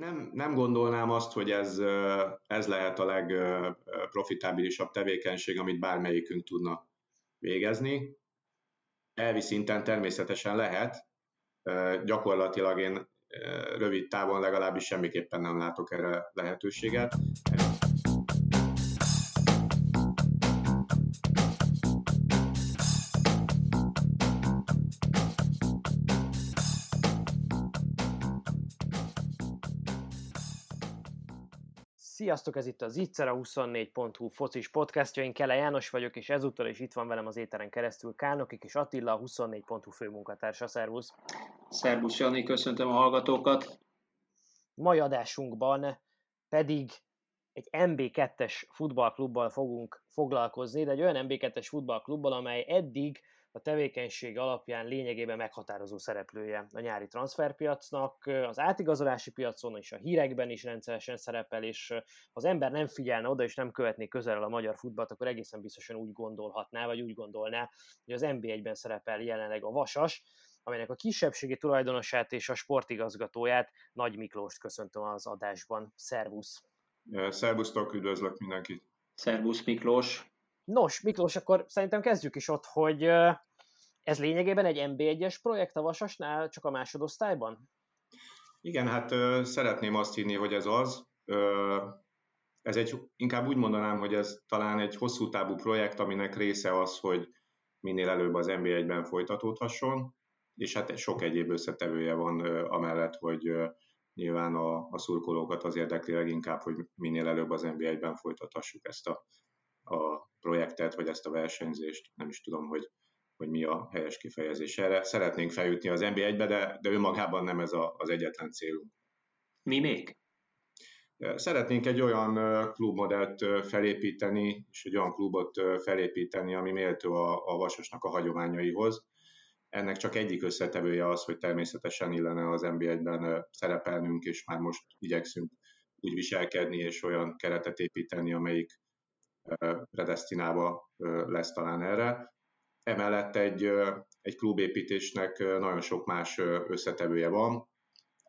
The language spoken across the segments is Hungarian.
nem, nem gondolnám azt, hogy ez, ez lehet a legprofitábilisabb tevékenység, amit bármelyikünk tudna végezni. Elvi szinten természetesen lehet, gyakorlatilag én rövid távon legalábbis semmiképpen nem látok erre lehetőséget. Sziasztok, ez itt az Itzer, a 24.hu focis podcastja, én Kele János vagyok, és ezúttal is itt van velem az éteren keresztül Kálnokik és Attila, a 24.hu főmunkatársa. Szervusz! Szervusz Jani, köszöntöm a hallgatókat! Mai adásunkban pedig egy MB2-es futballklubbal fogunk foglalkozni, de egy olyan MB2-es futballklubbal, amely eddig a tevékenység alapján lényegében meghatározó szereplője a nyári transferpiacnak, az átigazolási piacon és a hírekben is rendszeresen szerepel, és ha az ember nem figyelne oda és nem követné közelről a magyar futballt, akkor egészen biztosan úgy gondolhatná, vagy úgy gondolná, hogy az NB1-ben szerepel jelenleg a Vasas, amelynek a kisebbségi tulajdonosát és a sportigazgatóját, Nagy Miklóst köszöntöm az adásban. Szervusz! Szervusztok, üdvözlök mindenkit! Szervusz Miklós! Nos, Miklós, akkor szerintem kezdjük is ott, hogy ez lényegében egy MB1-es projekt a Vasasnál, csak a másodosztályban? Igen, hát szeretném azt hinni, hogy ez az. Ez egy, inkább úgy mondanám, hogy ez talán egy hosszú távú projekt, aminek része az, hogy minél előbb az NB1-ben folytatódhasson, és hát sok egyéb összetevője van amellett, hogy nyilván a, a szurkolókat az érdekli leginkább, hogy minél előbb az NB1-ben folytathassuk ezt a, a projektet, vagy ezt a versenyzést, nem is tudom, hogy, hogy mi a helyes kifejezés erre. Szeretnénk feljutni az NB1-be, de, de önmagában nem ez a, az egyetlen célunk. Mi még? Szeretnénk egy olyan klubmodellt felépíteni, és egy olyan klubot felépíteni, ami méltó a, a Vasasnak a hagyományaihoz. Ennek csak egyik összetevője az, hogy természetesen illene az NB1-ben szerepelnünk, és már most igyekszünk úgy viselkedni, és olyan keretet építeni, amelyik predestinálva lesz talán erre. Emellett egy, egy klubépítésnek nagyon sok más összetevője van.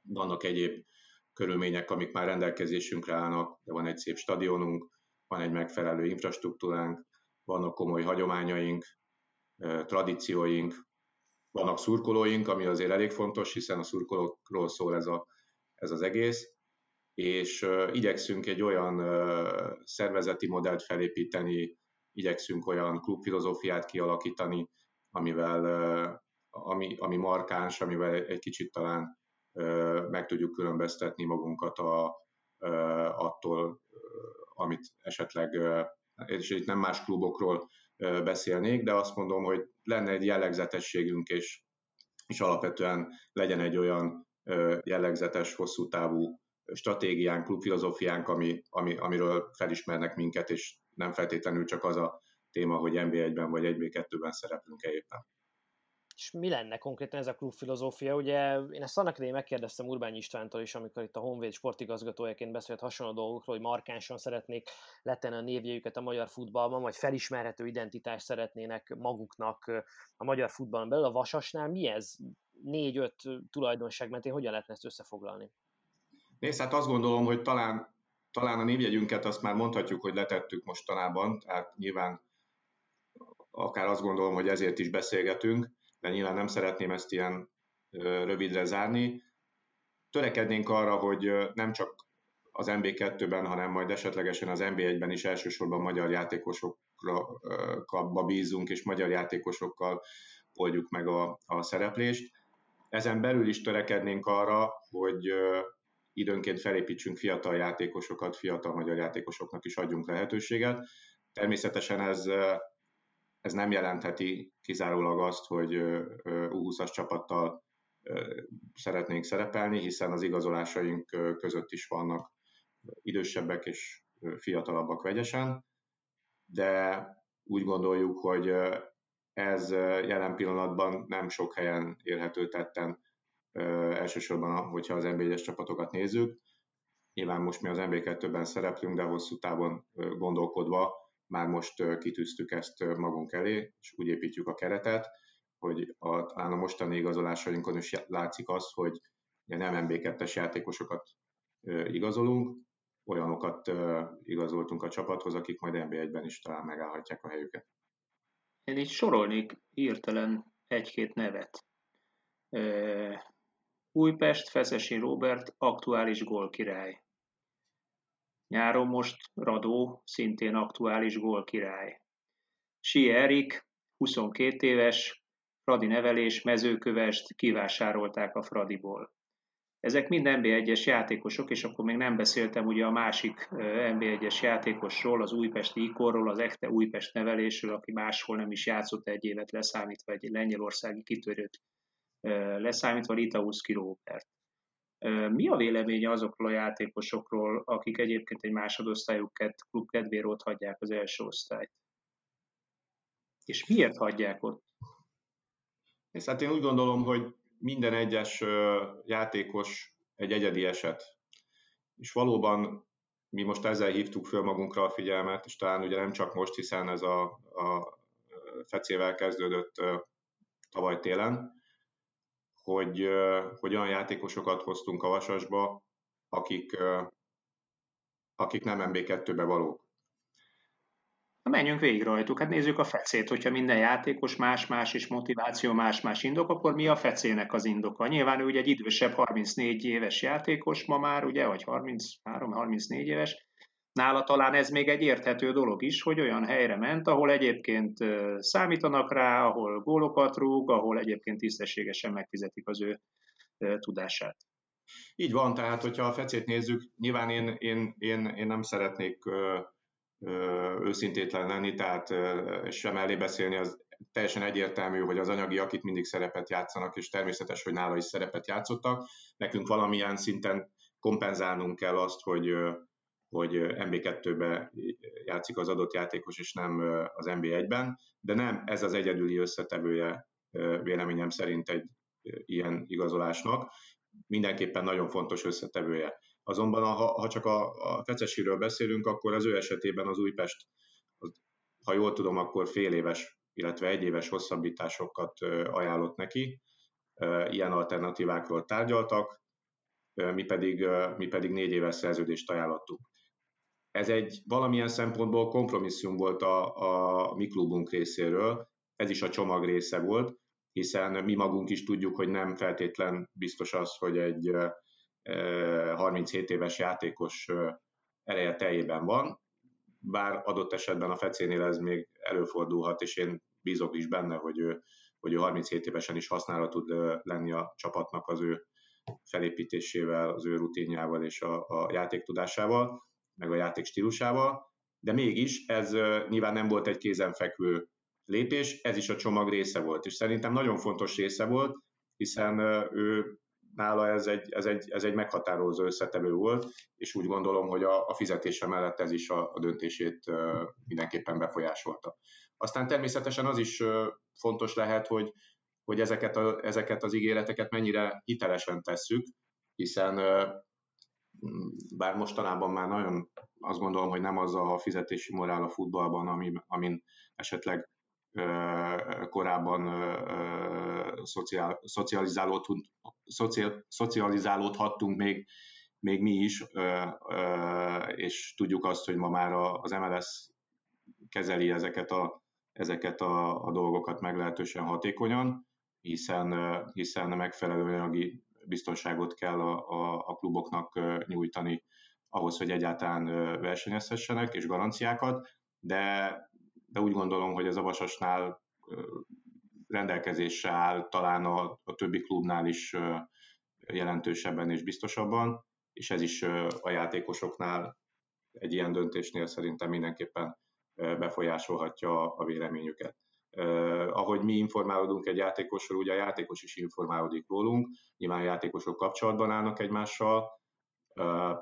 Vannak egyéb körülmények, amik már rendelkezésünkre állnak, de van egy szép stadionunk, van egy megfelelő infrastruktúránk, vannak komoly hagyományaink, tradícióink, vannak szurkolóink, ami azért elég fontos, hiszen a szurkolókról szól ez, a, ez az egész, és igyekszünk egy olyan szervezeti modellt felépíteni, igyekszünk olyan klubfilozófiát kialakítani, amivel, ami, ami markáns, amivel egy kicsit talán meg tudjuk különböztetni magunkat a, attól, amit esetleg, és itt nem más klubokról beszélnék, de azt mondom, hogy lenne egy jellegzetességünk, és, és alapvetően legyen egy olyan jellegzetes, hosszú távú stratégiánk, klubfilozófiánk, ami, ami, amiről felismernek minket, és nem feltétlenül csak az a téma, hogy NB1-ben vagy 1B2-ben szereplünk-e éppen. És mi lenne konkrétan ez a klubfilozófia? Ugye én ezt annak idején megkérdeztem Urbány Istvántól is, amikor itt a Honvéd sportigazgatójaként beszélt hasonló dolgokról, hogy markánsan szeretnék letenni a névjeiket a magyar futballban, vagy felismerhető identitást szeretnének maguknak a magyar futballon belül. A Vasasnál mi ez? Négy-öt tulajdonság mentén hogyan lehetne ezt összefoglalni? Nézd, hát azt gondolom, hogy talán, talán a névjegyünket azt már mondhatjuk, hogy letettük mostanában, tehát nyilván akár azt gondolom, hogy ezért is beszélgetünk, de nyilván nem szeretném ezt ilyen rövidre zárni. Törekednénk arra, hogy nem csak az MB2-ben, hanem majd esetlegesen az MB1-ben is elsősorban magyar játékosokra bízunk, és magyar játékosokkal oldjuk meg a, a szereplést. Ezen belül is törekednénk arra, hogy időnként felépítsünk fiatal játékosokat, fiatal magyar játékosoknak is adjunk lehetőséget. Természetesen ez, ez nem jelentheti kizárólag azt, hogy U20-as csapattal szeretnénk szerepelni, hiszen az igazolásaink között is vannak idősebbek és fiatalabbak vegyesen, de úgy gondoljuk, hogy ez jelen pillanatban nem sok helyen érhető tetten elsősorban, hogyha az NB1-es csapatokat nézzük. Nyilván most mi az NB2-ben szereplünk, de hosszú távon gondolkodva már most kitűztük ezt magunk elé, és úgy építjük a keretet, hogy a, talán a mostani igazolásainkon is látszik az, hogy nem MB2-es játékosokat igazolunk, olyanokat igazoltunk a csapathoz, akik majd NB1-ben is talán megállhatják a helyüket. Én így sorolnék hirtelen egy-két nevet. Újpest, Feszesi Robert, aktuális gólkirály. Nyáron most Radó, szintén aktuális gólkirály. Sie Erik, 22 éves, Fradi nevelés, mezőkövest kivásárolták a Fradiból. Ezek mind NB1-es játékosok, és akkor még nem beszéltem ugye a másik NB1-es játékosról, az újpesti ikorról, az ekte Újpest nevelésről, aki máshol nem is játszott egy évet leszámítva egy lengyelországi kitörőt leszámítva Litauszki Róbert. Mi a véleménye azokról a játékosokról, akik egyébként egy másodosztályú klub kedvéért ott hagyják az első osztályt? És miért hagyják ott? És hát én úgy gondolom, hogy minden egyes játékos egy egyedi eset. És valóban mi most ezzel hívtuk föl magunkra a figyelmet, és talán ugye nem csak most, hiszen ez a, a fecével kezdődött tavaly télen, hogy, hogy olyan játékosokat hoztunk a Vasasba, akik, akik nem MB2-be valók. Na menjünk végig rajtuk, hát nézzük a fecét, hogyha minden játékos más-más és motiváció más-más indok, akkor mi a fecének az indoka? Nyilván ő ugye egy idősebb 34 éves játékos ma már, ugye, vagy 33-34 éves, Nála talán ez még egy érthető dolog is, hogy olyan helyre ment, ahol egyébként számítanak rá, ahol gólokat rúg, ahol egyébként tisztességesen megfizetik az ő tudását. Így van, tehát hogyha a fecét nézzük, nyilván én, én, én, én nem szeretnék ö, ö, őszintétlen lenni, tehát sem elé beszélni, az teljesen egyértelmű, hogy az anyagiak itt mindig szerepet játszanak, és természetes, hogy nála is szerepet játszottak. Nekünk valamilyen szinten kompenzálnunk kell azt, hogy hogy MB2-be játszik az adott játékos, és nem az MB1-ben, de nem ez az egyedüli összetevője véleményem szerint egy ilyen igazolásnak. Mindenképpen nagyon fontos összetevője. Azonban ha, ha csak a, a Fecesiről beszélünk, akkor az ő esetében az Újpest, az, ha jól tudom, akkor fél éves, illetve egy éves hosszabbításokat ajánlott neki. Ilyen alternatívákról tárgyaltak, mi pedig, mi pedig négy éves szerződést ajánlottuk ez egy valamilyen szempontból kompromisszum volt a, a mi klubunk részéről, ez is a csomag része volt, hiszen mi magunk is tudjuk, hogy nem feltétlen biztos az, hogy egy 37 éves játékos ereje teljében van, bár adott esetben a fecénél ez még előfordulhat, és én bízok is benne, hogy ő, hogy ő 37 évesen is használva tud lenni a csapatnak az ő felépítésével, az ő rutinjával és a, a játék tudásával meg a játék stílusával, de mégis ez nyilván nem volt egy kézenfekvő lépés, ez is a csomag része volt, és szerintem nagyon fontos része volt, hiszen ő nála ez egy, ez egy, ez egy meghatározó összetevő volt, és úgy gondolom, hogy a, a fizetése mellett ez is a, a döntését mindenképpen befolyásolta. Aztán természetesen az is fontos lehet, hogy, hogy ezeket, a, ezeket az ígéreteket mennyire hitelesen tesszük, hiszen bár mostanában már nagyon azt gondolom, hogy nem az a fizetési morál a futballban, ami, amin esetleg korábban szociál, szocializálódtunk, szociál, szocializálódhattunk még, még mi is, és tudjuk azt, hogy ma már az MLS kezeli ezeket a, ezeket a, a dolgokat meglehetősen hatékonyan, hiszen, hiszen megfelelő anyagi biztonságot kell a, a, a kluboknak nyújtani ahhoz, hogy egyáltalán versenyezhessenek, és garanciákat, de, de úgy gondolom, hogy ez a Vasasnál rendelkezésre áll talán a, a többi klubnál is jelentősebben és biztosabban, és ez is a játékosoknál egy ilyen döntésnél szerintem mindenképpen befolyásolhatja a véleményüket. Uh, ahogy mi informálódunk egy játékosról, ugye a játékos is informálódik rólunk, nyilván a játékosok kapcsolatban állnak egymással. Uh,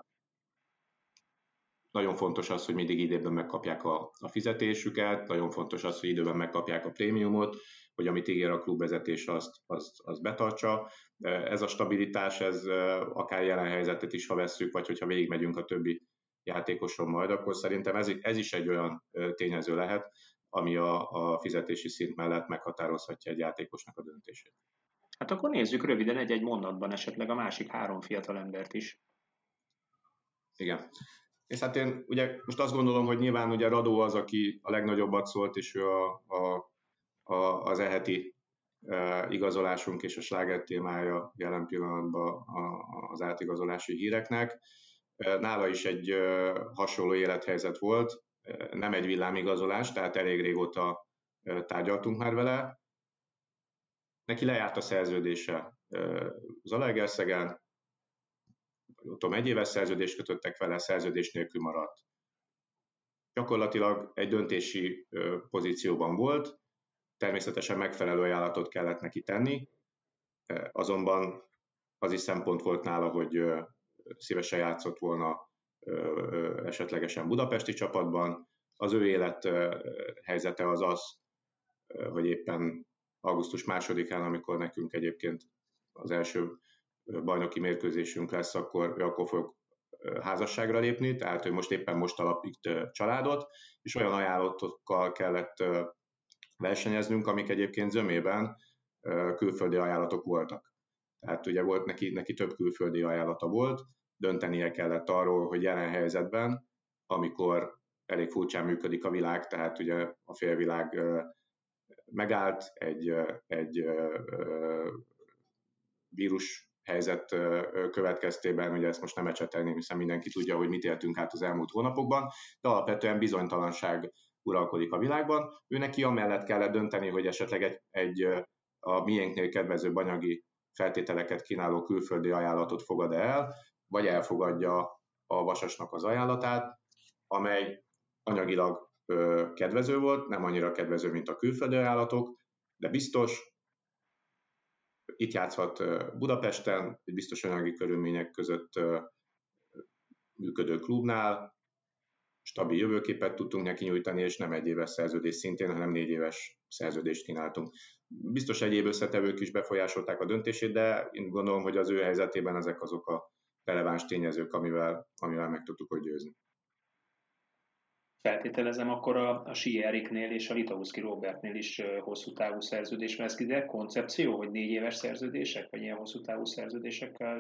nagyon fontos az, hogy mindig időben megkapják a, a fizetésüket, nagyon fontos az, hogy időben megkapják a prémiumot, hogy amit ígér a klubvezetés, azt, azt, azt betartsa. Ez a stabilitás, ez akár jelen helyzetet is, ha vesszük, vagy hogyha végigmegyünk a többi játékoson majd, akkor szerintem ez, ez is egy olyan tényező lehet, ami a, a fizetési szint mellett meghatározhatja egy játékosnak a döntését. Hát akkor nézzük röviden egy-egy mondatban esetleg a másik három fiatal embert is. Igen. És hát én ugye most azt gondolom, hogy nyilván ugye Radó az, aki a legnagyobbat szólt, és ő a, a, a, az eheti e, igazolásunk és a sláger témája jelen pillanatban a, az átigazolási híreknek. E, nála is egy e, hasonló élethelyzet volt, nem egy villámigazolás, tehát elég régóta tárgyaltunk már vele. Neki lejárt a szerződése Zalaegerszegen, tudom, egy éves szerződést kötöttek vele, szerződés nélkül maradt. Gyakorlatilag egy döntési pozícióban volt, természetesen megfelelő ajánlatot kellett neki tenni, azonban az is szempont volt nála, hogy szívesen játszott volna esetlegesen budapesti csapatban. Az ő élet helyzete az az, hogy éppen augusztus másodikán, amikor nekünk egyébként az első bajnoki mérkőzésünk lesz, akkor akkor fog házasságra lépni, tehát ő most éppen most alapít családot, és olyan ajánlatokkal kellett versenyeznünk, amik egyébként zömében külföldi ajánlatok voltak. Tehát ugye volt neki, neki több külföldi ajánlata volt, döntenie kellett arról, hogy jelen helyzetben, amikor elég furcsán működik a világ, tehát ugye a félvilág megállt, egy, egy vírus helyzet következtében, ugye ezt most nem ecsetelném, hiszen mindenki tudja, hogy mit éltünk át az elmúlt hónapokban, de alapvetően bizonytalanság uralkodik a világban. Ő neki amellett kellett dönteni, hogy esetleg egy, egy a miénknél kedvezőbb anyagi feltételeket kínáló külföldi ajánlatot fogad el, vagy elfogadja a vasasnak az ajánlatát, amely anyagilag ö, kedvező volt, nem annyira kedvező, mint a külföldi ajánlatok, de biztos, itt játszhat Budapesten, egy biztos anyagi körülmények között működő klubnál, stabil jövőképet tudtunk neki nyújtani, és nem egy éves szerződés szintén, hanem négy éves szerződést kínáltunk. Biztos egyéb összetevők is befolyásolták a döntését, de én gondolom, hogy az ő helyzetében ezek azok a releváns tényezők, amivel, amivel meg tudtuk hogy győzni feltételezem, akkor a, a Sieriknél és a Litauszki Robertnél is hosszú távú szerződés vesz ki, de koncepció, hogy négy éves szerződések, vagy ilyen hosszú távú szerződésekkel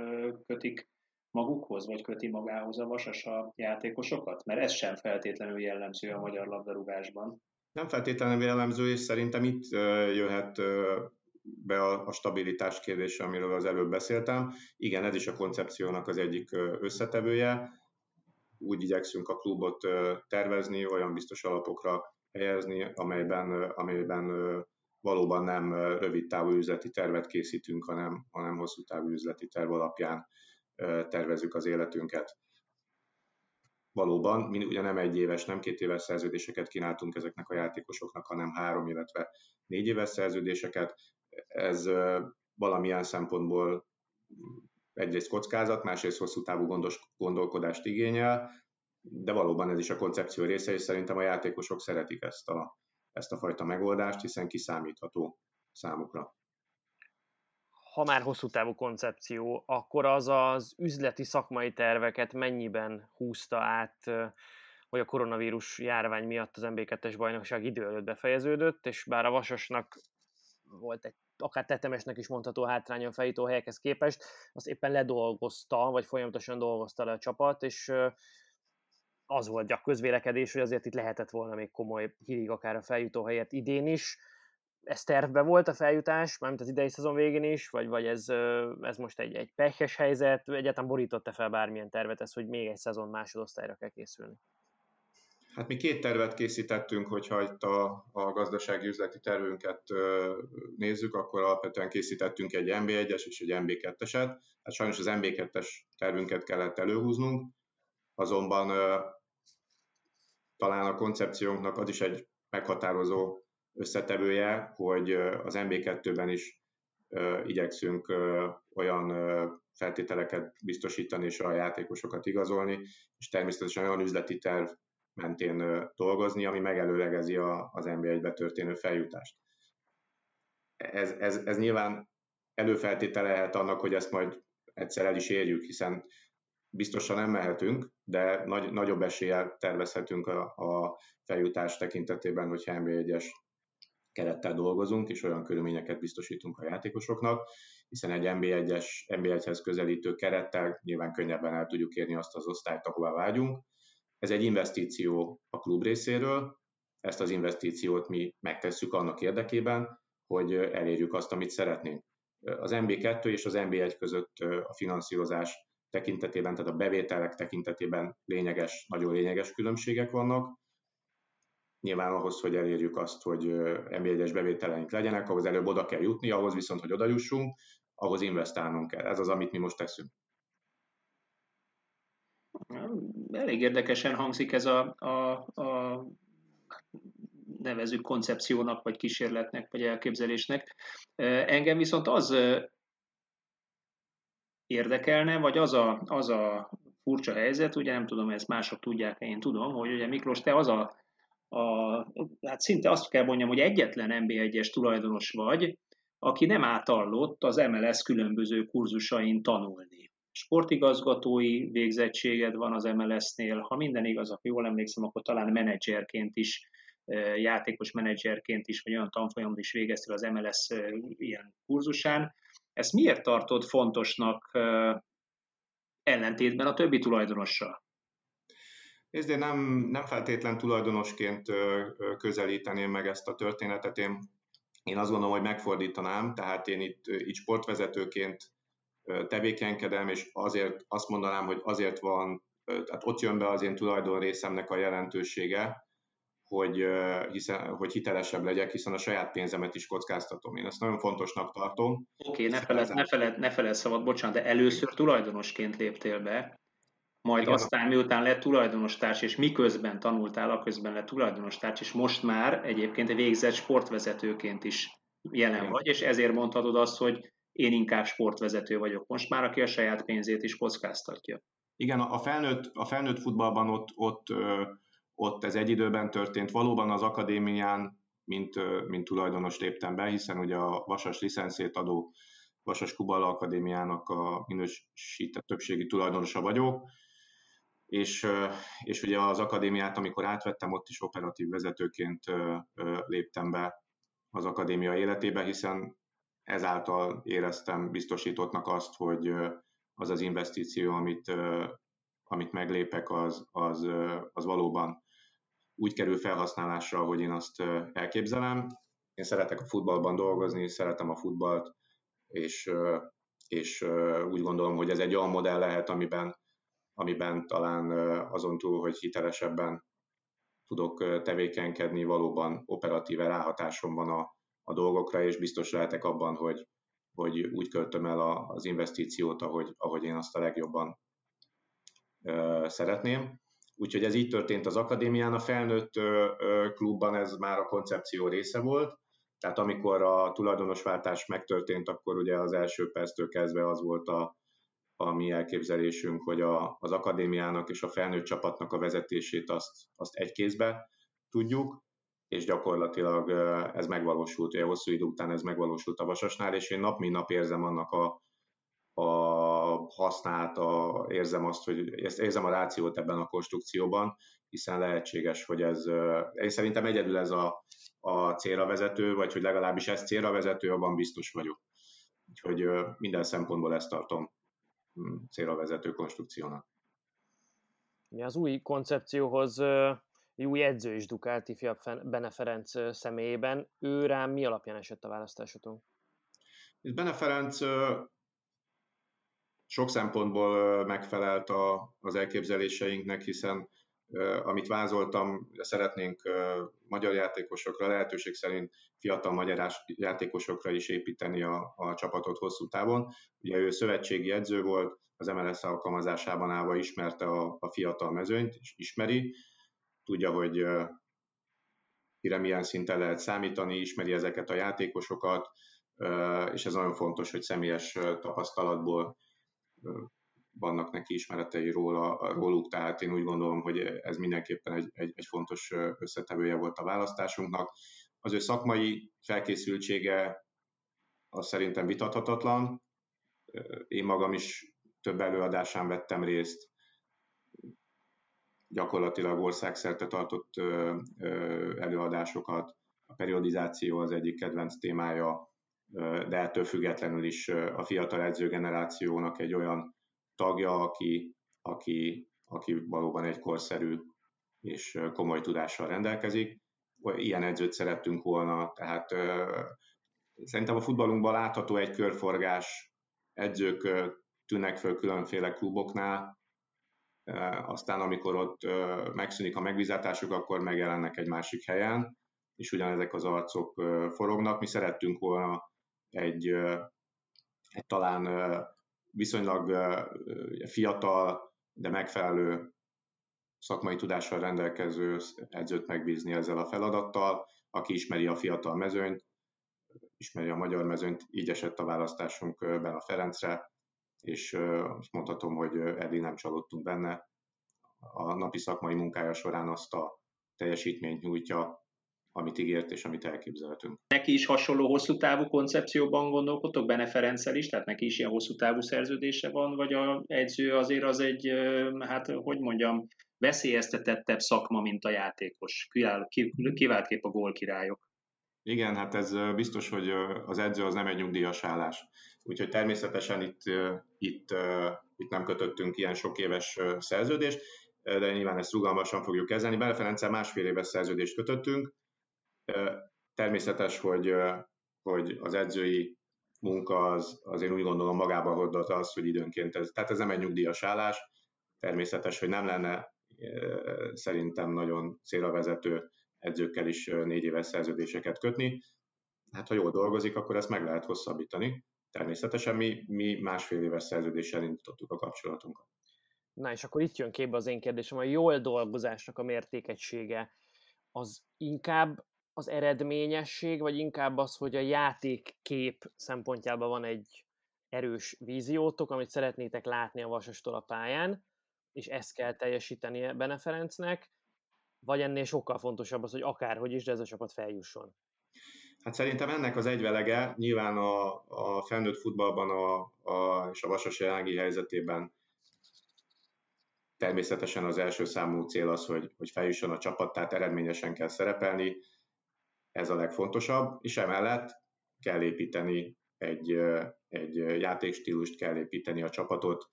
kötik magukhoz, vagy köti magához a Vasas a játékosokat? Mert ez sem feltétlenül jellemző a magyar labdarúgásban. Nem feltétlenül jellemző, és szerintem itt jöhet be a, a stabilitás kérdése, amiről az előbb beszéltem. Igen, ez is a koncepciónak az egyik összetevője úgy igyekszünk a klubot tervezni, olyan biztos alapokra helyezni, amelyben, amelyben valóban nem rövid távú üzleti tervet készítünk, hanem, hanem hosszú távú üzleti terv alapján tervezzük az életünket. Valóban, mi ugye nem egy éves, nem két éves szerződéseket kínáltunk ezeknek a játékosoknak, hanem három, illetve négy éves szerződéseket. Ez valamilyen szempontból egyrészt kockázat, másrészt hosszú távú gondos, gondolkodást igényel, de valóban ez is a koncepció része, és szerintem a játékosok szeretik ezt a, ezt a fajta megoldást, hiszen kiszámítható számukra. Ha már hosszú távú koncepció, akkor az az üzleti szakmai terveket mennyiben húzta át, hogy a koronavírus járvány miatt az MB2-es bajnokság idő előtt befejeződött, és bár a Vasasnak volt egy akár tetemesnek is mondható hátránya a fejító helyekhez képest, azt éppen ledolgozta, vagy folyamatosan dolgozta le a csapat, és az volt gyak közvélekedés, hogy azért itt lehetett volna még komoly hírig akár a feljutó helyet idén is. Ez tervbe volt a feljutás, mármint az idei szezon végén is, vagy, vagy ez, ez most egy, egy pekes helyzet, egyáltalán borította fel bármilyen tervet ez, hogy még egy szezon másodosztályra kell készülni? Hát mi két tervet készítettünk, hogyha itt a, a gazdasági üzleti tervünket nézzük, akkor alapvetően készítettünk egy MB1-es és egy MB2-eset. Hát sajnos az MB2-es tervünket kellett előhúznunk, azonban talán a koncepciónknak az is egy meghatározó összetevője, hogy az MB2-ben is igyekszünk olyan feltételeket biztosítani és a játékosokat igazolni, és természetesen olyan üzleti terv mentén dolgozni, ami megelőlegezi a, az NB1-be történő feljutást. Ez, ez, ez nyilván előfeltétele lehet annak, hogy ezt majd egyszer el is érjük, hiszen biztosan nem mehetünk, de nagy, nagyobb eséllyel tervezhetünk a, a feljutás tekintetében, hogyha NB1-es kerettel dolgozunk, és olyan körülményeket biztosítunk a játékosoknak, hiszen egy NB1-es, NB1-hez közelítő kerettel nyilván könnyebben el tudjuk érni azt az osztályt, ahová vágyunk. Ez egy investíció a klub részéről, ezt az investíciót mi megtesszük annak érdekében, hogy elérjük azt, amit szeretnénk. Az MB2 és az MB1 között a finanszírozás tekintetében, tehát a bevételek tekintetében lényeges, nagyon lényeges különbségek vannak. Nyilván ahhoz, hogy elérjük azt, hogy MB1-es bevételeink legyenek, ahhoz előbb oda kell jutni, ahhoz viszont, hogy oda jussunk, ahhoz investálnunk kell. Ez az, amit mi most teszünk. Elég érdekesen hangzik ez a, a, a nevezük koncepciónak, vagy kísérletnek, vagy elképzelésnek. Engem viszont az érdekelne, vagy az a, az a furcsa helyzet, ugye nem tudom, ezt mások tudják, én tudom, hogy ugye Miklós, te az a, a hát szinte azt kell mondjam, hogy egyetlen NB1-es tulajdonos vagy, aki nem átallott az MLS különböző kurzusain tanulni. Sportigazgatói végzettséged van az MLS-nél, ha minden igaz, akkor jól emlékszem, akkor talán menedzserként is, játékos menedzserként is, vagy olyan tanfolyamot is végeztél az MLS ilyen kurzusán. Ezt miért tartod fontosnak ellentétben a többi tulajdonossal? Nézd, én nem, nem feltétlen tulajdonosként közelíteném meg ezt a történetet. Én, én azt gondolom, hogy megfordítanám, tehát én itt, itt sportvezetőként tevékenykedem, és azért azt mondanám, hogy azért van, tehát ott jön be az én tulajdon részemnek a jelentősége, hogy, hiszen, hogy hitelesebb legyek, hiszen a saját pénzemet is kockáztatom. Én ezt nagyon fontosnak tartom. Oké, okay, ne feled, ne feled, ne feled szabad, bocsánat, de először tulajdonosként léptél be, majd Igen. aztán miután lett tulajdonostárs, és miközben tanultál, aközben lett tulajdonostárs, és most már egyébként végzett sportvezetőként is jelen Igen. vagy, és ezért mondhatod azt, hogy én inkább sportvezető vagyok most már, aki a saját pénzét is kockáztatja. Igen, a felnőtt, a felnőtt futballban ott, ott ott ez egy időben történt. Valóban az akadémián, mint, mint tulajdonos léptem be, hiszen ugye a Vasas licenszét adó Vasas Kubala Akadémiának a minősített többségi tulajdonosa vagyok, és, és ugye az akadémiát, amikor átvettem, ott is operatív vezetőként léptem be az akadémia életébe, hiszen ezáltal éreztem biztosítottnak azt, hogy az az investíció, amit, amit meglépek, az, az, az valóban úgy kerül felhasználásra, ahogy én azt elképzelem. Én szeretek a futballban dolgozni, szeretem a futballt, és, és úgy gondolom, hogy ez egy olyan modell lehet, amiben, amiben talán azon túl, hogy hitelesebben tudok tevékenykedni, valóban operatíve ráhatásom van a, a dolgokra, és biztos lehetek abban, hogy, hogy úgy költöm el a, az investíciót, ahogy, ahogy én azt a legjobban szeretném. Úgyhogy ez így történt az akadémián. A felnőtt klubban ez már a koncepció része volt, tehát amikor a tulajdonosváltás megtörtént, akkor ugye az első perctől kezdve az volt a, a mi elképzelésünk, hogy a, az akadémiának és a felnőtt csapatnak a vezetését azt, azt egy kézbe tudjuk, és gyakorlatilag ez megvalósult, ugye hosszú idő után ez megvalósult a Vasasnál, és én nap mint nap érzem annak a, a használt, a, érzem azt, hogy érzem a rációt ebben a konstrukcióban, hiszen lehetséges, hogy ez, én szerintem egyedül ez a, a célra vezető, vagy hogy legalábbis ez célra vezető, abban biztos vagyok. Úgyhogy minden szempontból ezt tartom hm, célra vezető konstrukciónak. Az új koncepcióhoz új edző is dukált ifjabb Bene Ferenc személyében. Ő rám mi alapján esett a választásotok? Bene Ferenc sok szempontból megfelelt a, az elképzeléseinknek, hiszen amit vázoltam, szeretnénk magyar játékosokra, lehetőség szerint fiatal magyar játékosokra is építeni a, a csapatot hosszú távon. Ugye ő szövetségi edző volt, az MLS alkalmazásában állva ismerte a, a fiatal mezőnyt, és ismeri, tudja, hogy mire milyen szinten lehet számítani, ismeri ezeket a játékosokat, és ez nagyon fontos, hogy személyes tapasztalatból vannak neki ismeretei róla, róluk, tehát én úgy gondolom, hogy ez mindenképpen egy, egy, egy fontos összetevője volt a választásunknak. Az ő szakmai felkészültsége az szerintem vitathatatlan. Én magam is több előadásán vettem részt, gyakorlatilag országszerte tartott előadásokat, a periodizáció az egyik kedvenc témája, de ettől függetlenül is a fiatal edzőgenerációnak egy olyan tagja, aki, aki, aki valóban egy korszerű és komoly tudással rendelkezik. Ilyen edzőt szerettünk volna, tehát szerintem a futballunkban látható egy körforgás, edzők tűnnek föl különféle kluboknál, aztán amikor ott megszűnik a megbízatásuk, akkor megjelennek egy másik helyen, és ugyanezek az arcok forognak. Mi szerettünk volna egy, egy talán viszonylag fiatal, de megfelelő szakmai tudással rendelkező edzőt megbízni ezzel a feladattal, aki ismeri a fiatal mezőnyt, ismeri a magyar mezőnyt, így esett a választásunk a Ferencre, és azt mondhatom, hogy eddig nem csalódtunk benne. A napi szakmai munkája során azt a teljesítményt nyújtja, amit ígért és amit elképzeltünk. Neki is hasonló hosszú távú koncepcióban gondolkodtok, Bene Ferenccel is, tehát neki is ilyen hosszú távú szerződése van, vagy a edző azért az egy, hát hogy mondjam, veszélyeztetettebb szakma, mint a játékos, kiváltképp a gólkirályok. Igen, hát ez biztos, hogy az edző az nem egy nyugdíjas állás. Úgyhogy természetesen itt, itt, itt nem kötöttünk ilyen sok éves szerződést, de nyilván ezt rugalmasan fogjuk kezelni. Bele Ferenccel másfél éves szerződést kötöttünk. Természetes, hogy, hogy az edzői munka az, az én úgy gondolom magába hordott az, hogy időnként ez, tehát ez nem egy nyugdíjas állás. Természetes, hogy nem lenne szerintem nagyon célra vezető edzőkkel is négy éves szerződéseket kötni. Hát ha jól dolgozik, akkor ezt meg lehet hosszabbítani. Természetesen mi, mi másfél éves szerződéssel indítottuk a kapcsolatunkat. Na és akkor itt jön képbe az én kérdésem, a jól dolgozásnak a mértékegysége az inkább az eredményesség, vagy inkább az, hogy a játékkép szempontjában van egy erős víziótok, amit szeretnétek látni a Vasastól a pályán, és ezt kell teljesítenie Bene Ferencnek, vagy ennél sokkal fontosabb az, hogy akárhogy is, de ez a csapat feljusson? Hát szerintem ennek az egyvelege nyilván a, a felnőtt futballban a, a, és a Vasas jelenlegi helyzetében természetesen az első számú cél az, hogy, hogy feljusson a csapat, tehát eredményesen kell szerepelni, ez a legfontosabb, és emellett kell építeni egy, egy játékstílust, kell építeni a csapatot,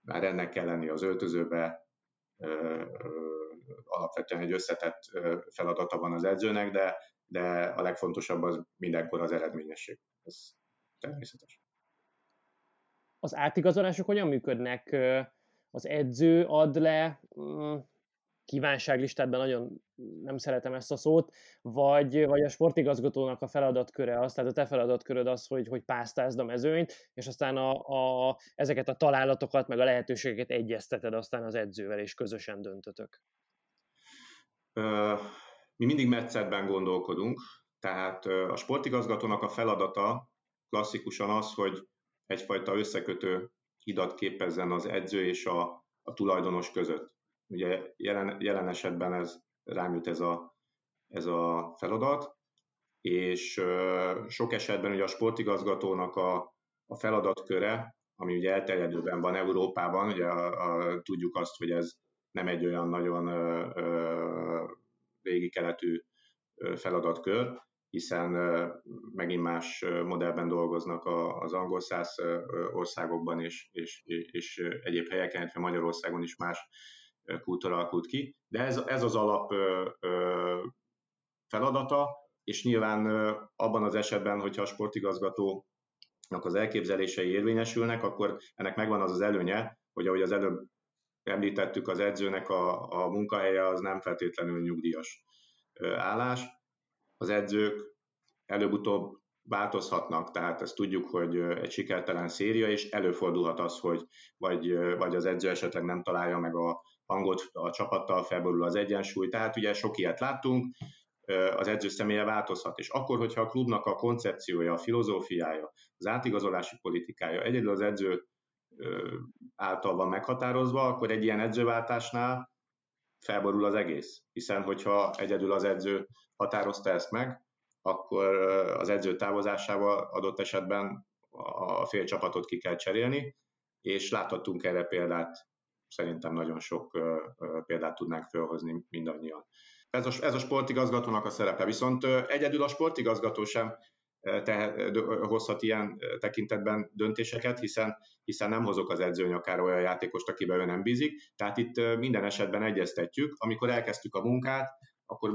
már ennek kell lenni az öltözőbe, alapvetően egy összetett feladata van az edzőnek, de, de a legfontosabb az mindenkor az eredményesség. Ez természetes. Az átigazolások hogyan működnek? Az edző ad le mm, kívánságlistádban nagyon nem szeretem ezt a szót, vagy, vagy a sportigazgatónak a feladatköre az, tehát a te feladatköröd az, hogy, hogy pásztázd a mezőnyt, és aztán a, a, ezeket a találatokat, meg a lehetőségeket egyezteted aztán az edzővel, és közösen döntötök. Mi mindig metszetben gondolkodunk, tehát a sportigazgatónak a feladata klasszikusan az, hogy egyfajta összekötő hidat képezzen az edző és a, a tulajdonos között. Ugye jelen, jelen esetben ez rám jut ez a, ez a feladat, és sok esetben ugye a sportigazgatónak a, a feladatköre, ami ugye elterjedőben van Európában, ugye a, a, tudjuk azt, hogy ez nem egy olyan nagyon ö, ö, régi keletű feladatkör, hiszen megint más modellben dolgoznak az angol száz országokban és, és, és egyéb helyeken, illetve Magyarországon is más kultúra alakult ki, de ez, ez az alap feladata, és nyilván abban az esetben, hogyha a sportigazgatónak az elképzelései érvényesülnek, akkor ennek megvan az az előnye, hogy ahogy az előbb említettük, az edzőnek a, a munkahelye az nem feltétlenül nyugdíjas állás. Az edzők előbb-utóbb változhatnak, tehát ezt tudjuk, hogy egy sikertelen széria, és előfordulhat az, hogy vagy, vagy az edző esetleg nem találja meg a hangot a csapattal, felborul az egyensúly, tehát ugye sok ilyet láttunk, az edző személye változhat, és akkor, hogyha a klubnak a koncepciója, a filozófiája, az átigazolási politikája egyedül az edző által van meghatározva, akkor egy ilyen edzőváltásnál felborul az egész. Hiszen, hogyha egyedül az edző határozta ezt meg, akkor az edző távozásával adott esetben a fél csapatot ki kell cserélni, és láthattunk erre példát, szerintem nagyon sok példát tudnánk felhozni mindannyian. Ez a, ez a sportigazgatónak a szerepe. Viszont egyedül a sportigazgató sem tehet, hozhat ilyen tekintetben döntéseket, hiszen, hiszen nem hozok az edzőnyakára olyan játékost, akiben ő nem bízik. Tehát itt minden esetben egyeztetjük. Amikor elkezdtük a munkát, akkor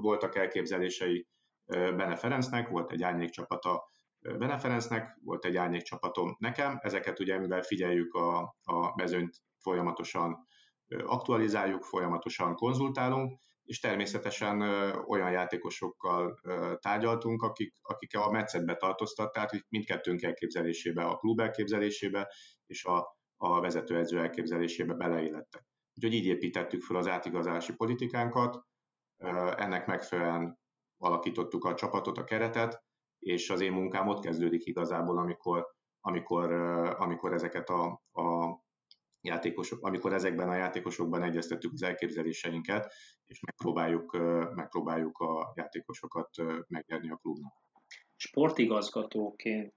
voltak elképzelései Bene Ferencnek, volt egy árnyék csapata Bene Ferencnek, volt egy árnyék csapatom nekem. Ezeket ugye, mivel figyeljük a, a mezőnyt folyamatosan aktualizáljuk, folyamatosan konzultálunk, és természetesen olyan játékosokkal tárgyaltunk, akik, akik a metszetbe tartoztatták, hogy mindkettőnk elképzelésébe, a klub elképzelésébe és a, a vezetőedző elképzelésébe beleillettek. Úgyhogy így építettük fel az átigazási politikánkat, ennek megfelelően alakítottuk a csapatot, a keretet, és az én munkám ott kezdődik igazából, amikor, amikor, amikor ezeket a, a játékosok, amikor ezekben a játékosokban egyeztettük az elképzeléseinket, és megpróbáljuk, megpróbáljuk a játékosokat megnyerni a klubnak. Sportigazgatóként,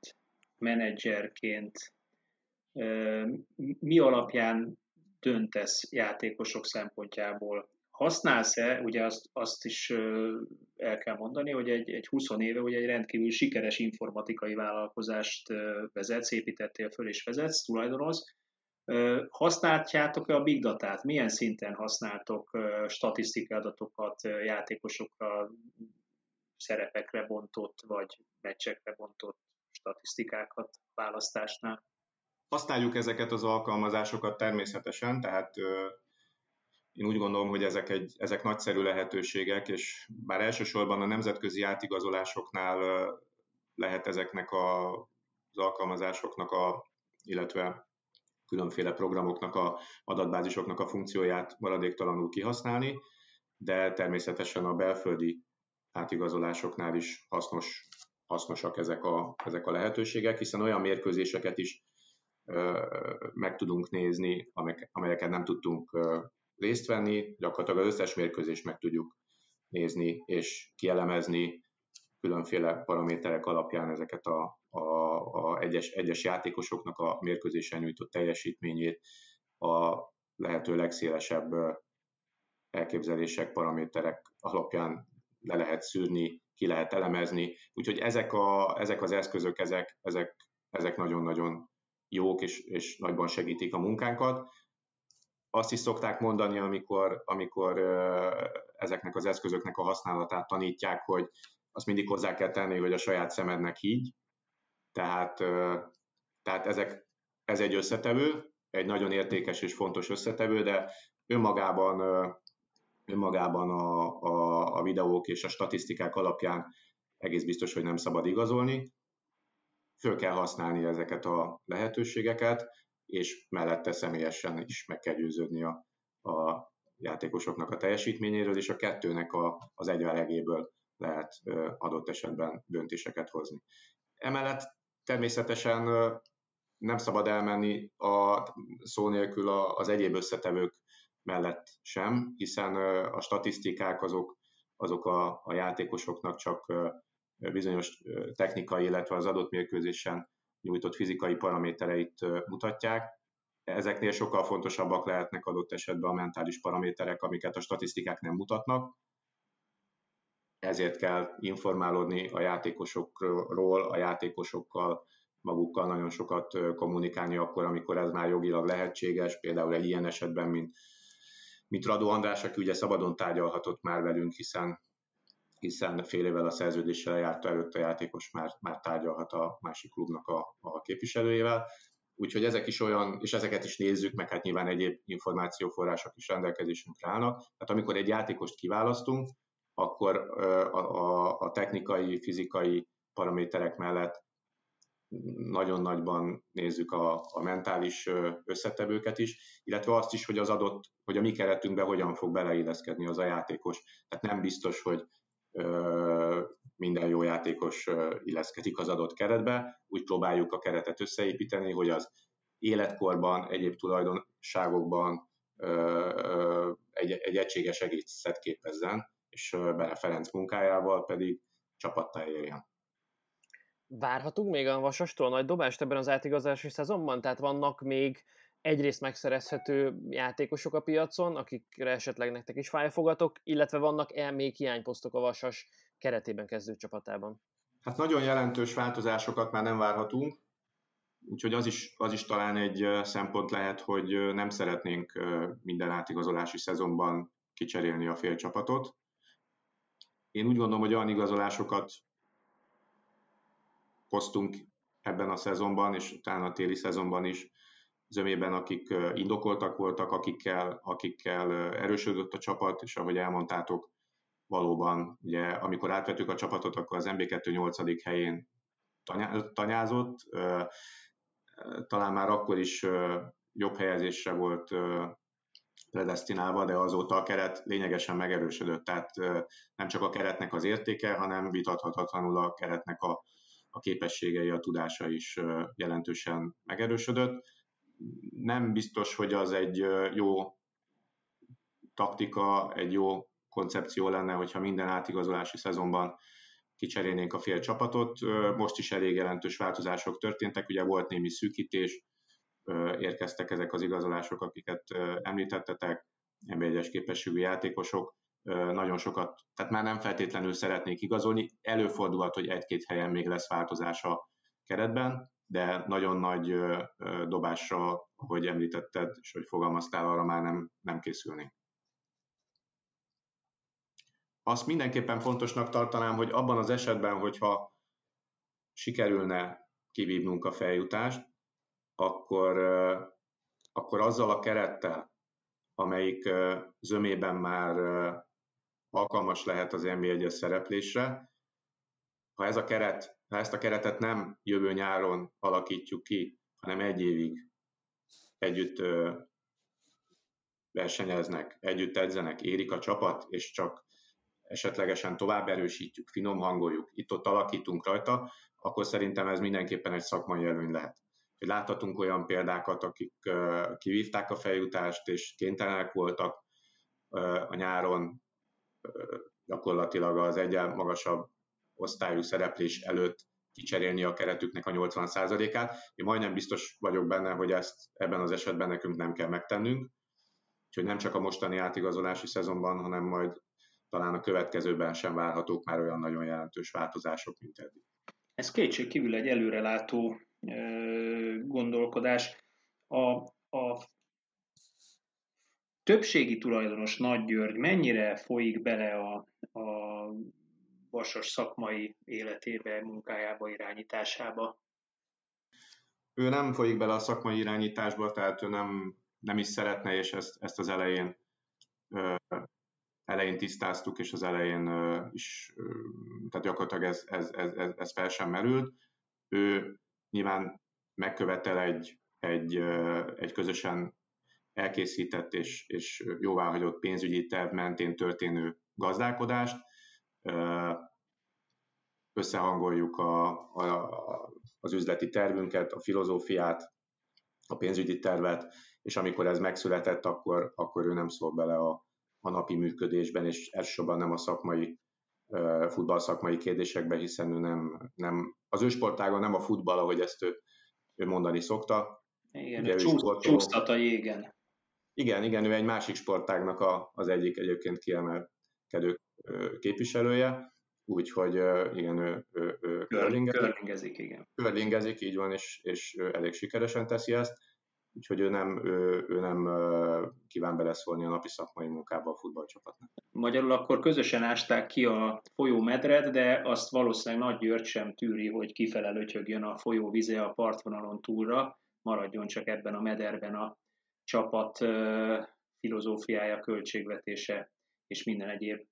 menedzserként mi alapján döntesz játékosok szempontjából? Használsz-e, ugye azt, azt is el kell mondani, hogy egy, egy 20 éve hogy egy rendkívül sikeres informatikai vállalkozást vezetsz, építettél föl és vezetsz, tulajdonolsz, Használjátok-e a big datát? Milyen szinten használtok statisztikai adatokat játékosokra, szerepekre bontott, vagy meccsekre bontott statisztikákat választásnál? Használjuk ezeket az alkalmazásokat természetesen, tehát én úgy gondolom, hogy ezek, egy, ezek nagyszerű lehetőségek, és bár elsősorban a nemzetközi átigazolásoknál lehet ezeknek a, az alkalmazásoknak, a, illetve különféle programoknak, a adatbázisoknak a funkcióját maradéktalanul kihasználni, de természetesen a belföldi átigazolásoknál is hasznos, hasznosak ezek a, ezek a lehetőségek, hiszen olyan mérkőzéseket is ö, meg tudunk nézni, amelyek, amelyeket nem tudtunk ö, részt venni, gyakorlatilag az összes mérkőzést meg tudjuk nézni és kielemezni különféle paraméterek alapján ezeket a, a, a egyes, egyes játékosoknak a mérkőzésen nyújtott teljesítményét, a lehető legszélesebb elképzelések, paraméterek alapján le lehet szűrni, ki lehet elemezni. Úgyhogy ezek, a, ezek az eszközök, ezek, ezek, ezek nagyon-nagyon jók és, és nagyban segítik a munkánkat. Azt is szokták mondani, amikor, amikor ezeknek az eszközöknek a használatát tanítják, hogy azt mindig hozzá kell tenni, hogy a saját szemednek így. Tehát, tehát ezek, ez egy összetevő, egy nagyon értékes és fontos összetevő, de önmagában, önmagában a, a, a videók és a statisztikák alapján egész biztos, hogy nem szabad igazolni. Föl kell használni ezeket a lehetőségeket, és mellette személyesen is meg kell győződni a, a játékosoknak a teljesítményéről, és a kettőnek a, az egyvelegéből lehet adott esetben döntéseket hozni. Emellett természetesen nem szabad elmenni a szó nélkül az egyéb összetevők mellett sem, hiszen a statisztikák azok, azok a, a játékosoknak csak bizonyos technikai, illetve az adott mérkőzésen nyújtott fizikai paramétereit mutatják. Ezeknél sokkal fontosabbak lehetnek adott esetben a mentális paraméterek, amiket a statisztikák nem mutatnak, ezért kell informálódni a játékosokról, a játékosokkal, magukkal nagyon sokat kommunikálni akkor, amikor ez már jogilag lehetséges, például egy ilyen esetben, mint, mint Radó András, aki ugye szabadon tárgyalhatott már velünk, hiszen hiszen fél évvel a szerződéssel járta előtt a játékos már, már tárgyalhat a másik klubnak a, a képviselőjével. Úgyhogy ezek is olyan, és ezeket is nézzük, meg hát nyilván egyéb információforrások is rendelkezésünkre állnak. Tehát amikor egy játékost kiválasztunk, akkor a, a, a technikai, fizikai paraméterek mellett nagyon nagyban nézzük a, a mentális összetevőket is, illetve azt is, hogy az adott, hogy a mi keretünkbe hogyan fog beleilleszkedni az a játékos. Tehát nem biztos, hogy ö, minden jó játékos illeszkedik az adott keretbe, úgy próbáljuk a keretet összeépíteni, hogy az életkorban, egyéb tulajdonságokban ö, ö, egy, egy egységes egészet képezzen, és Bele Ferenc munkájával pedig csapattal érjen. Várhatunk még a Vasastól nagy dobást ebben az átigazási szezonban? Tehát vannak még egyrészt megszerezhető játékosok a piacon, akikre esetleg nektek is fáj fogatok, illetve vannak-e még hiányposztok a Vasas keretében kezdő csapatában? Hát nagyon jelentős változásokat már nem várhatunk, úgyhogy az is, az is talán egy szempont lehet, hogy nem szeretnénk minden átigazolási szezonban kicserélni a fél csapatot. Én úgy gondolom, hogy olyan igazolásokat hoztunk ebben a szezonban, és utána a téli szezonban is, zömében, akik indokoltak voltak, akikkel, akikkel erősödött a csapat, és ahogy elmondtátok, valóban, ugye, amikor átvettük a csapatot, akkor az MB2 8. helyén tanyázott, talán már akkor is jobb helyezésre volt predestinálva, de azóta a keret lényegesen megerősödött, tehát nem csak a keretnek az értéke, hanem vitathatatlanul a keretnek a, a képességei, a tudása is jelentősen megerősödött. Nem biztos, hogy az egy jó taktika, egy jó koncepció lenne, hogyha minden átigazolási szezonban kicserélnénk a fél csapatot. Most is elég jelentős változások történtek, ugye volt némi szűkítés, érkeztek ezek az igazolások, akiket említettetek, nb képességű játékosok, nagyon sokat, tehát már nem feltétlenül szeretnék igazolni. Előfordulhat, hogy egy-két helyen még lesz változás a keretben, de nagyon nagy dobásra, ahogy említetted, és hogy fogalmaztál, arra már nem, nem készülni. Azt mindenképpen fontosnak tartanám, hogy abban az esetben, hogyha sikerülne kivívnunk a feljutást, akkor, akkor azzal a kerettel, amelyik zömében már alkalmas lehet az NB1-es szereplésre, ha ez a keret, ha ezt a keretet nem jövő nyáron alakítjuk ki, hanem egy évig együtt versenyeznek, együtt edzenek, érik a csapat, és csak esetlegesen tovább erősítjük, finom hangoljuk, itt-ott alakítunk rajta, akkor szerintem ez mindenképpen egy szakmai előny lehet. Hogy láthatunk olyan példákat, akik kivívták a feljutást, és kénytelenek voltak a nyáron gyakorlatilag az egyen magasabb osztályú szereplés előtt kicserélni a keretüknek a 80%-át. Én majdnem biztos vagyok benne, hogy ezt ebben az esetben nekünk nem kell megtennünk. Úgyhogy nem csak a mostani átigazolási szezonban, hanem majd talán a következőben sem várhatók már olyan nagyon jelentős változások, mint eddig. Ez kétség kívül egy előrelátó gondolkodás. A, a többségi tulajdonos Nagy György mennyire folyik bele a, a Vasas szakmai életébe, munkájába, irányításába? Ő nem folyik bele a szakmai irányításba, tehát ő nem, nem is szeretne, és ezt, ezt az elején elején tisztáztuk, és az elején is, tehát gyakorlatilag ez, ez, ez, ez, fel sem merült. Ő nyilván megkövetel egy, egy, egy közösen elkészített és, és jóváhagyott pénzügyi terv mentén történő gazdálkodást. Összehangoljuk a, a, az üzleti tervünket, a filozófiát, a pénzügyi tervet, és amikor ez megszületett, akkor, akkor ő nem szól bele a, a napi működésben, és elsősorban nem a szakmai futball kérdésekben, hiszen ő nem, nem az ő sportága nem a futball, ahogy ezt ő, ő mondani szokta. Igen, Ugye, csúsztat a jégen. Igen, igen, ő egy másik sportágnak a, az egyik egyébként kiemelkedő képviselője, úgyhogy igen, ő, ő, ő körlingezik, igen. Körlingezik, így van, és, és elég sikeresen teszi ezt úgyhogy ő nem, ő, ő nem kíván beleszólni a napi szakmai munkába a futballcsapatnak. Magyarul akkor közösen ásták ki a folyó medret, de azt valószínűleg Nagy György sem tűri, hogy kifele lötyögjön a folyó vize a partvonalon túlra, maradjon csak ebben a mederben a csapat filozófiája, költségvetése és minden egyéb.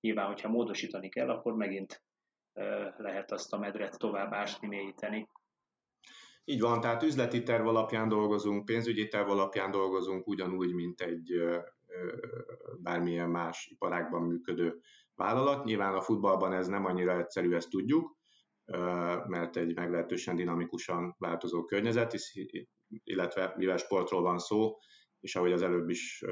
Nyilván, hogyha módosítani kell, akkor megint lehet azt a medret tovább ásni, mélyíteni. Így van, tehát üzleti terv alapján dolgozunk, pénzügyi terv alapján dolgozunk, ugyanúgy, mint egy bármilyen más iparágban működő vállalat. Nyilván a futballban ez nem annyira egyszerű, ezt tudjuk, mert egy meglehetősen dinamikusan változó környezet, illetve mivel sportról van szó, és ahogy az előbb is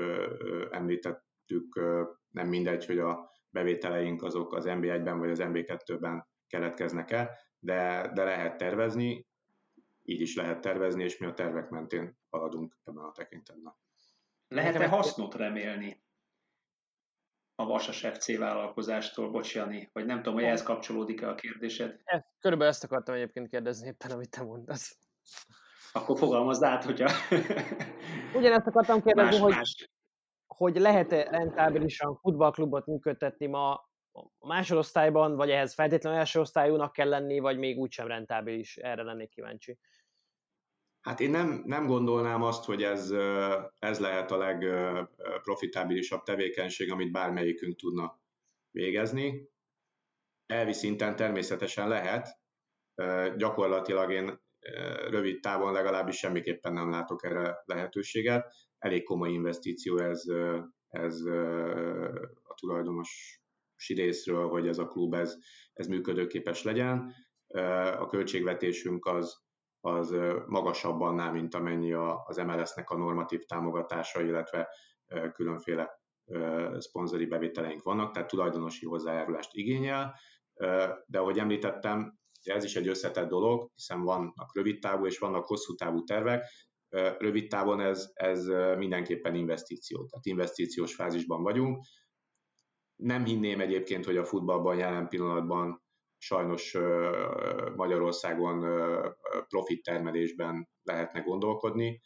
említettük, nem mindegy, hogy a bevételeink azok az NB1-ben vagy az NB2-ben keletkeznek el, de, de lehet tervezni, így is lehet tervezni, és mi a tervek mentén haladunk ebben a tekintetben. Lehet-e hasznot remélni a Vasas FC vállalkozástól, bocsani, vagy nem tudom, hogy ehhez kapcsolódik-e a kérdésed? E, körülbelül ezt akartam egyébként kérdezni éppen, amit te mondasz. Akkor fogalmazd át, hogyha... Ugyanezt akartam kérdezni, más, hogy, más. hogy lehet-e rentábilisan futballklubot működtetni ma a másodosztályban, vagy ehhez feltétlenül első osztályúnak kell lenni, vagy még úgysem rentábilis? Erre lennék kíváncsi. Hát én nem, nem gondolnám azt, hogy ez, ez lehet a legprofitábilisabb tevékenység, amit bármelyikünk tudna végezni. Elvi szinten természetesen lehet, gyakorlatilag én rövid távon legalábbis semmiképpen nem látok erre lehetőséget. Elég komoly investíció ez, ez a tulajdonos részről, hogy ez a klub ez, ez működőképes legyen. A költségvetésünk az az magasabb annál, mint amennyi az MLS-nek a normatív támogatása, illetve különféle szponzori bevételeink vannak, tehát tulajdonosi hozzájárulást igényel, de ahogy említettem, ez is egy összetett dolog, hiszen vannak rövid távú és vannak hosszú távú tervek. Rövid távon ez, ez mindenképpen investíció, tehát investíciós fázisban vagyunk. Nem hinném egyébként, hogy a futballban jelen pillanatban sajnos Magyarországon profit termelésben lehetne gondolkodni.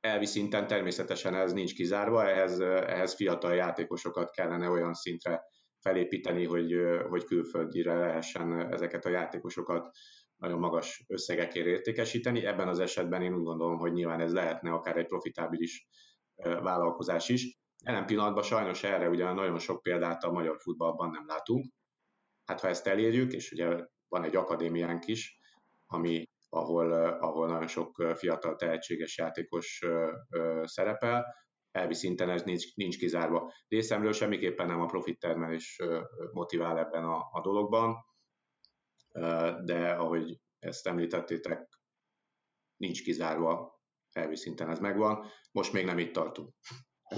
Elvi szinten természetesen ez nincs kizárva, ehhez, ehhez fiatal játékosokat kellene olyan szintre felépíteni, hogy, hogy külföldire lehessen ezeket a játékosokat nagyon magas összegekért értékesíteni. Ebben az esetben én úgy gondolom, hogy nyilván ez lehetne akár egy profitábilis vállalkozás is. Jelen pillanatban sajnos erre ugye nagyon sok példát a magyar futballban nem látunk. Hát ha ezt elérjük, és ugye van egy akadémiánk is, ami, ahol, ahol nagyon sok fiatal tehetséges játékos szerepel, elvi szinten ez nincs, nincs kizárva. Részemről semmiképpen nem a profit termelés motivál ebben a, a dologban, de ahogy ezt említettétek, nincs kizárva, elvi szinten ez megvan. Most még nem itt tartunk.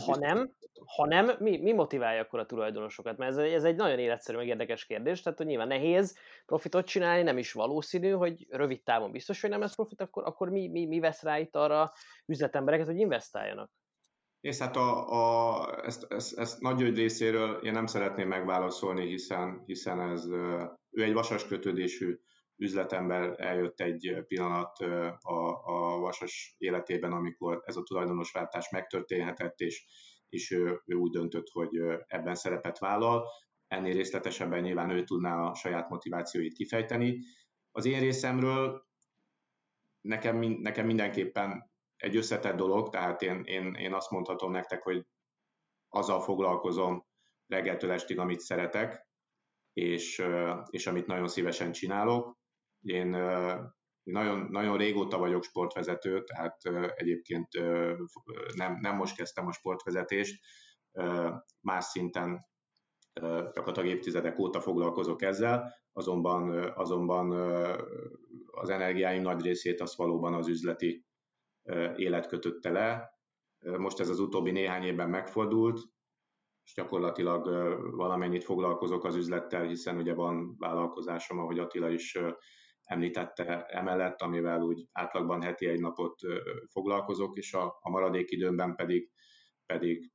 Ha nem, ha nem, mi, mi motiválja akkor a tulajdonosokat? Mert ez, ez egy nagyon életszerű, meg érdekes kérdés, tehát hogy nyilván nehéz profitot csinálni, nem is valószínű, hogy rövid távon biztos, hogy nem lesz profit, akkor, akkor mi, mi, mi vesz rá itt arra üzletembereket, hogy investáljanak? És hát a, a, ezt, ezt, ezt Nagy részéről én nem szeretném megválaszolni, hiszen, hiszen ez, ő egy vasas kötődésű üzletember eljött egy pillanat a, a vasas életében, amikor ez a tulajdonosváltás megtörténhetett, és, és ő, ő úgy döntött, hogy ebben szerepet vállal. Ennél részletesebben nyilván ő tudná a saját motivációit kifejteni. Az én részemről nekem, nekem mindenképpen egy összetett dolog, tehát én, én, én azt mondhatom nektek, hogy azzal foglalkozom reggeltől estig, amit szeretek, és, és amit nagyon szívesen csinálok. Én nagyon, nagyon régóta vagyok sportvezető, tehát egyébként nem, nem most kezdtem a sportvezetést, más szinten gyakorlatilag évtizedek óta foglalkozok ezzel, azonban, azonban az energiáim nagy részét az valóban az üzleti élet kötötte le. Most ez az utóbbi néhány évben megfordult, és gyakorlatilag valamennyit foglalkozok az üzlettel, hiszen ugye van vállalkozásom, ahogy Attila is említette emellett, amivel úgy átlagban heti egy napot foglalkozok, és a, a maradék időmben pedig, pedig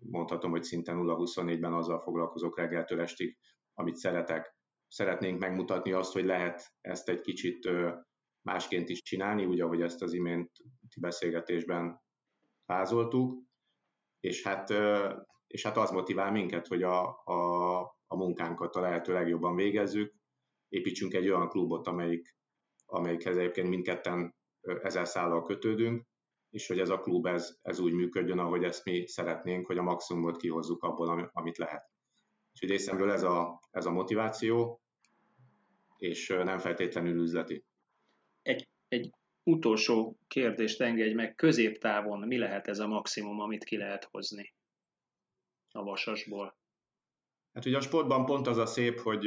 mondhatom, hogy szinte 0-24-ben azzal foglalkozok reggeltől estig, amit szeretek. Szeretnénk megmutatni azt, hogy lehet ezt egy kicsit másként is csinálni, úgy, ahogy ezt az iménti beszélgetésben vázoltuk, és hát, és hát az motivál minket, hogy a, a, a munkánkat a lehető legjobban végezzük, építsünk egy olyan klubot, amelyik, amelyikhez egyébként mindketten ezer szállal kötődünk, és hogy ez a klub ez, ez úgy működjön, ahogy ezt mi szeretnénk, hogy a maximumot kihozzuk abból, amit lehet. Úgyhogy részemről ez a, ez a motiváció, és nem feltétlenül üzleti. Egy, egy utolsó kérdést engedj meg, középtávon mi lehet ez a maximum, amit ki lehet hozni a vasasból? Hát ugye a sportban pont az a szép, hogy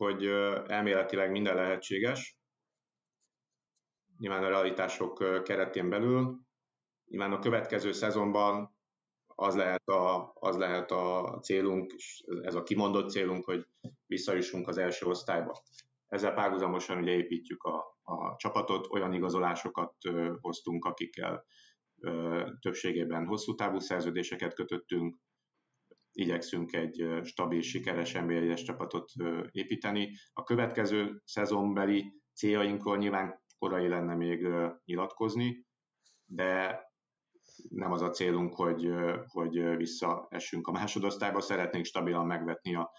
hogy elméletileg minden lehetséges, nyilván a realitások keretén belül. Nyilván a következő szezonban az lehet a, az lehet a célunk, és ez a kimondott célunk, hogy visszajussunk az első osztályba. Ezzel párhuzamosan ugye építjük a, a csapatot, olyan igazolásokat hoztunk, akikkel többségében hosszú távú szerződéseket kötöttünk, igyekszünk egy stabil, sikeres nba csapatot építeni. A következő szezonbeli céljainkról nyilván korai lenne még nyilatkozni, de nem az a célunk, hogy, hogy visszaessünk a másodosztályba, szeretnénk stabilan megvetni a,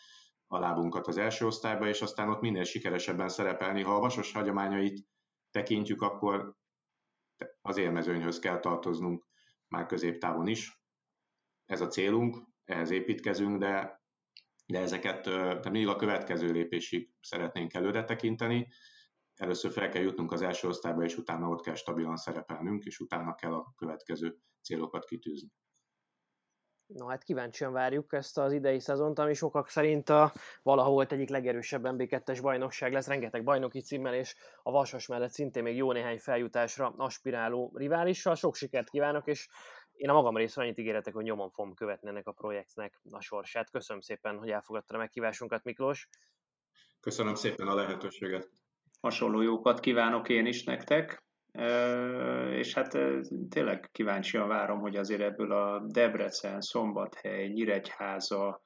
a lábunkat az első osztályba, és aztán ott minél sikeresebben szerepelni. Ha a vasos hagyományait tekintjük, akkor az élmezőnyhöz kell tartoznunk már középtávon is. Ez a célunk, ehhez építkezünk, de, de ezeket de mindig a következő lépésig szeretnénk előre tekinteni. Először fel kell jutnunk az első osztályba, és utána ott kell stabilan szerepelnünk, és utána kell a következő célokat kitűzni. Na hát kíváncsian várjuk ezt az idei szezont, ami sokak szerint a valahol egyik legerősebb MB2-es bajnokság lesz, rengeteg bajnoki címmel, és a Vasas mellett szintén még jó néhány feljutásra aspiráló riválissal. Sok sikert kívánok, és én a magam részről annyit ígéretek, hogy nyomon fogom követni ennek a projektnek a sorsát. Köszönöm szépen, hogy elfogadta a meghívásunkat, Miklós. Köszönöm szépen a lehetőséget. Hasonló jókat kívánok én is nektek és hát tényleg kíváncsian várom, hogy azért ebből a Debrecen, Szombathely, Nyíregyháza,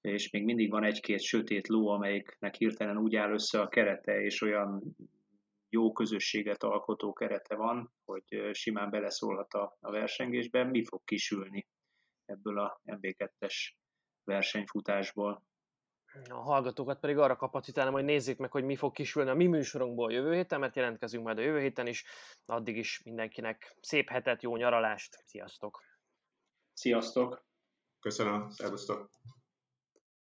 és még mindig van egy-két sötét ló, amelyiknek hirtelen úgy áll össze a kerete, és olyan jó közösséget alkotó kerete van, hogy simán beleszólhat a, a versengésbe. Mi fog kisülni ebből a MB2-es versenyfutásból? A hallgatókat pedig arra kapacitálom, hogy nézzék meg, hogy mi fog kisülni a mi műsorunkból jövő héten, mert jelentkezünk majd a jövő héten is. Addig is mindenkinek szép hetet, jó nyaralást, sziasztok! Sziasztok! Köszönöm, szervusztok!